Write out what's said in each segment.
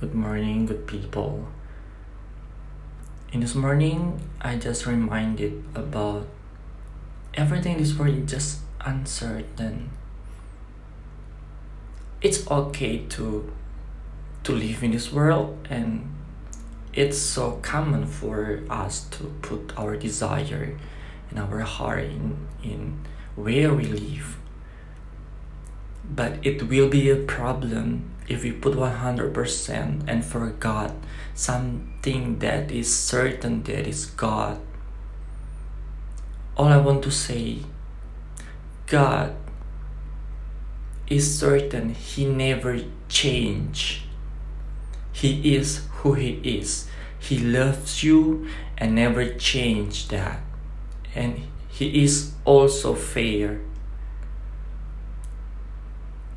Good morning, good people. In this morning, I just reminded about everything in this world is just uncertain. It's okay to to live in this world and it's so common for us to put our desire and our heart in, in where we live. But it will be a problem if we put 100% and forgot something that is certain that is God. All I want to say, God is certain He never change. He is who He is. He loves you and never change that. And He is also fair.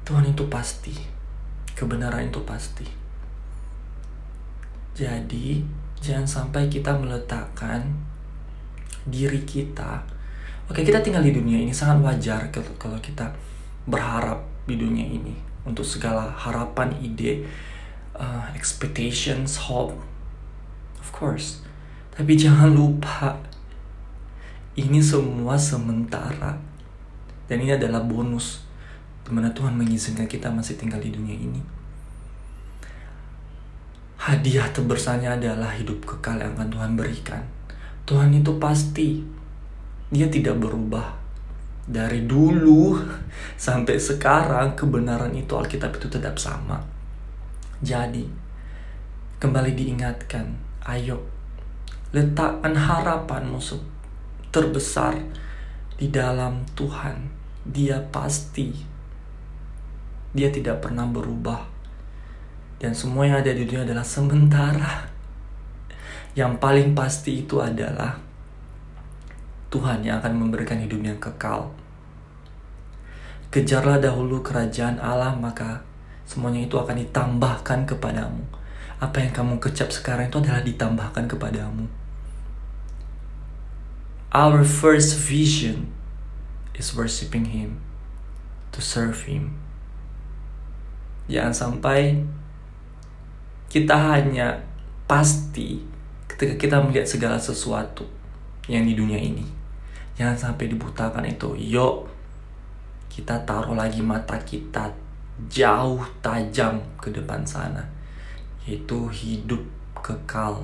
Tuhan itu pasti. Kebenaran itu pasti. Jadi, jangan sampai kita meletakkan diri kita. Oke, kita tinggal di dunia ini sangat wajar kalau kita berharap di dunia ini untuk segala harapan, ide, uh, expectations, hope, of course. Tapi jangan lupa, ini semua sementara. Dan ini adalah bonus di mana Tuhan mengizinkan kita masih tinggal di dunia ini. Hadiah terbesarnya adalah hidup kekal yang akan Tuhan berikan. Tuhan itu pasti, dia tidak berubah. Dari dulu sampai sekarang kebenaran itu Alkitab itu tetap sama. Jadi, kembali diingatkan, ayo letakkan harapanmu terbesar di dalam Tuhan. Dia pasti, dia tidak pernah berubah. Dan semua yang ada di dunia adalah sementara. Yang paling pasti itu adalah Tuhan yang akan memberikan hidup yang kekal. Kejarlah dahulu kerajaan Allah, maka semuanya itu akan ditambahkan kepadamu. Apa yang kamu kecap sekarang itu adalah ditambahkan kepadamu. Our first vision is worshiping Him, to serve Him. Jangan sampai kita hanya pasti ketika kita melihat segala sesuatu yang di dunia ini. Jangan sampai dibutakan itu. Yuk, kita taruh lagi mata kita jauh tajam ke depan sana yaitu hidup kekal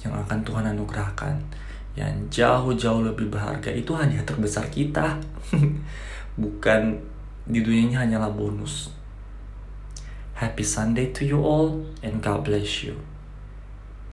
yang akan Tuhan anugerahkan yang jauh-jauh lebih berharga itu hadiah terbesar kita bukan di dunia ini hanyalah bonus happy Sunday to you all and God bless you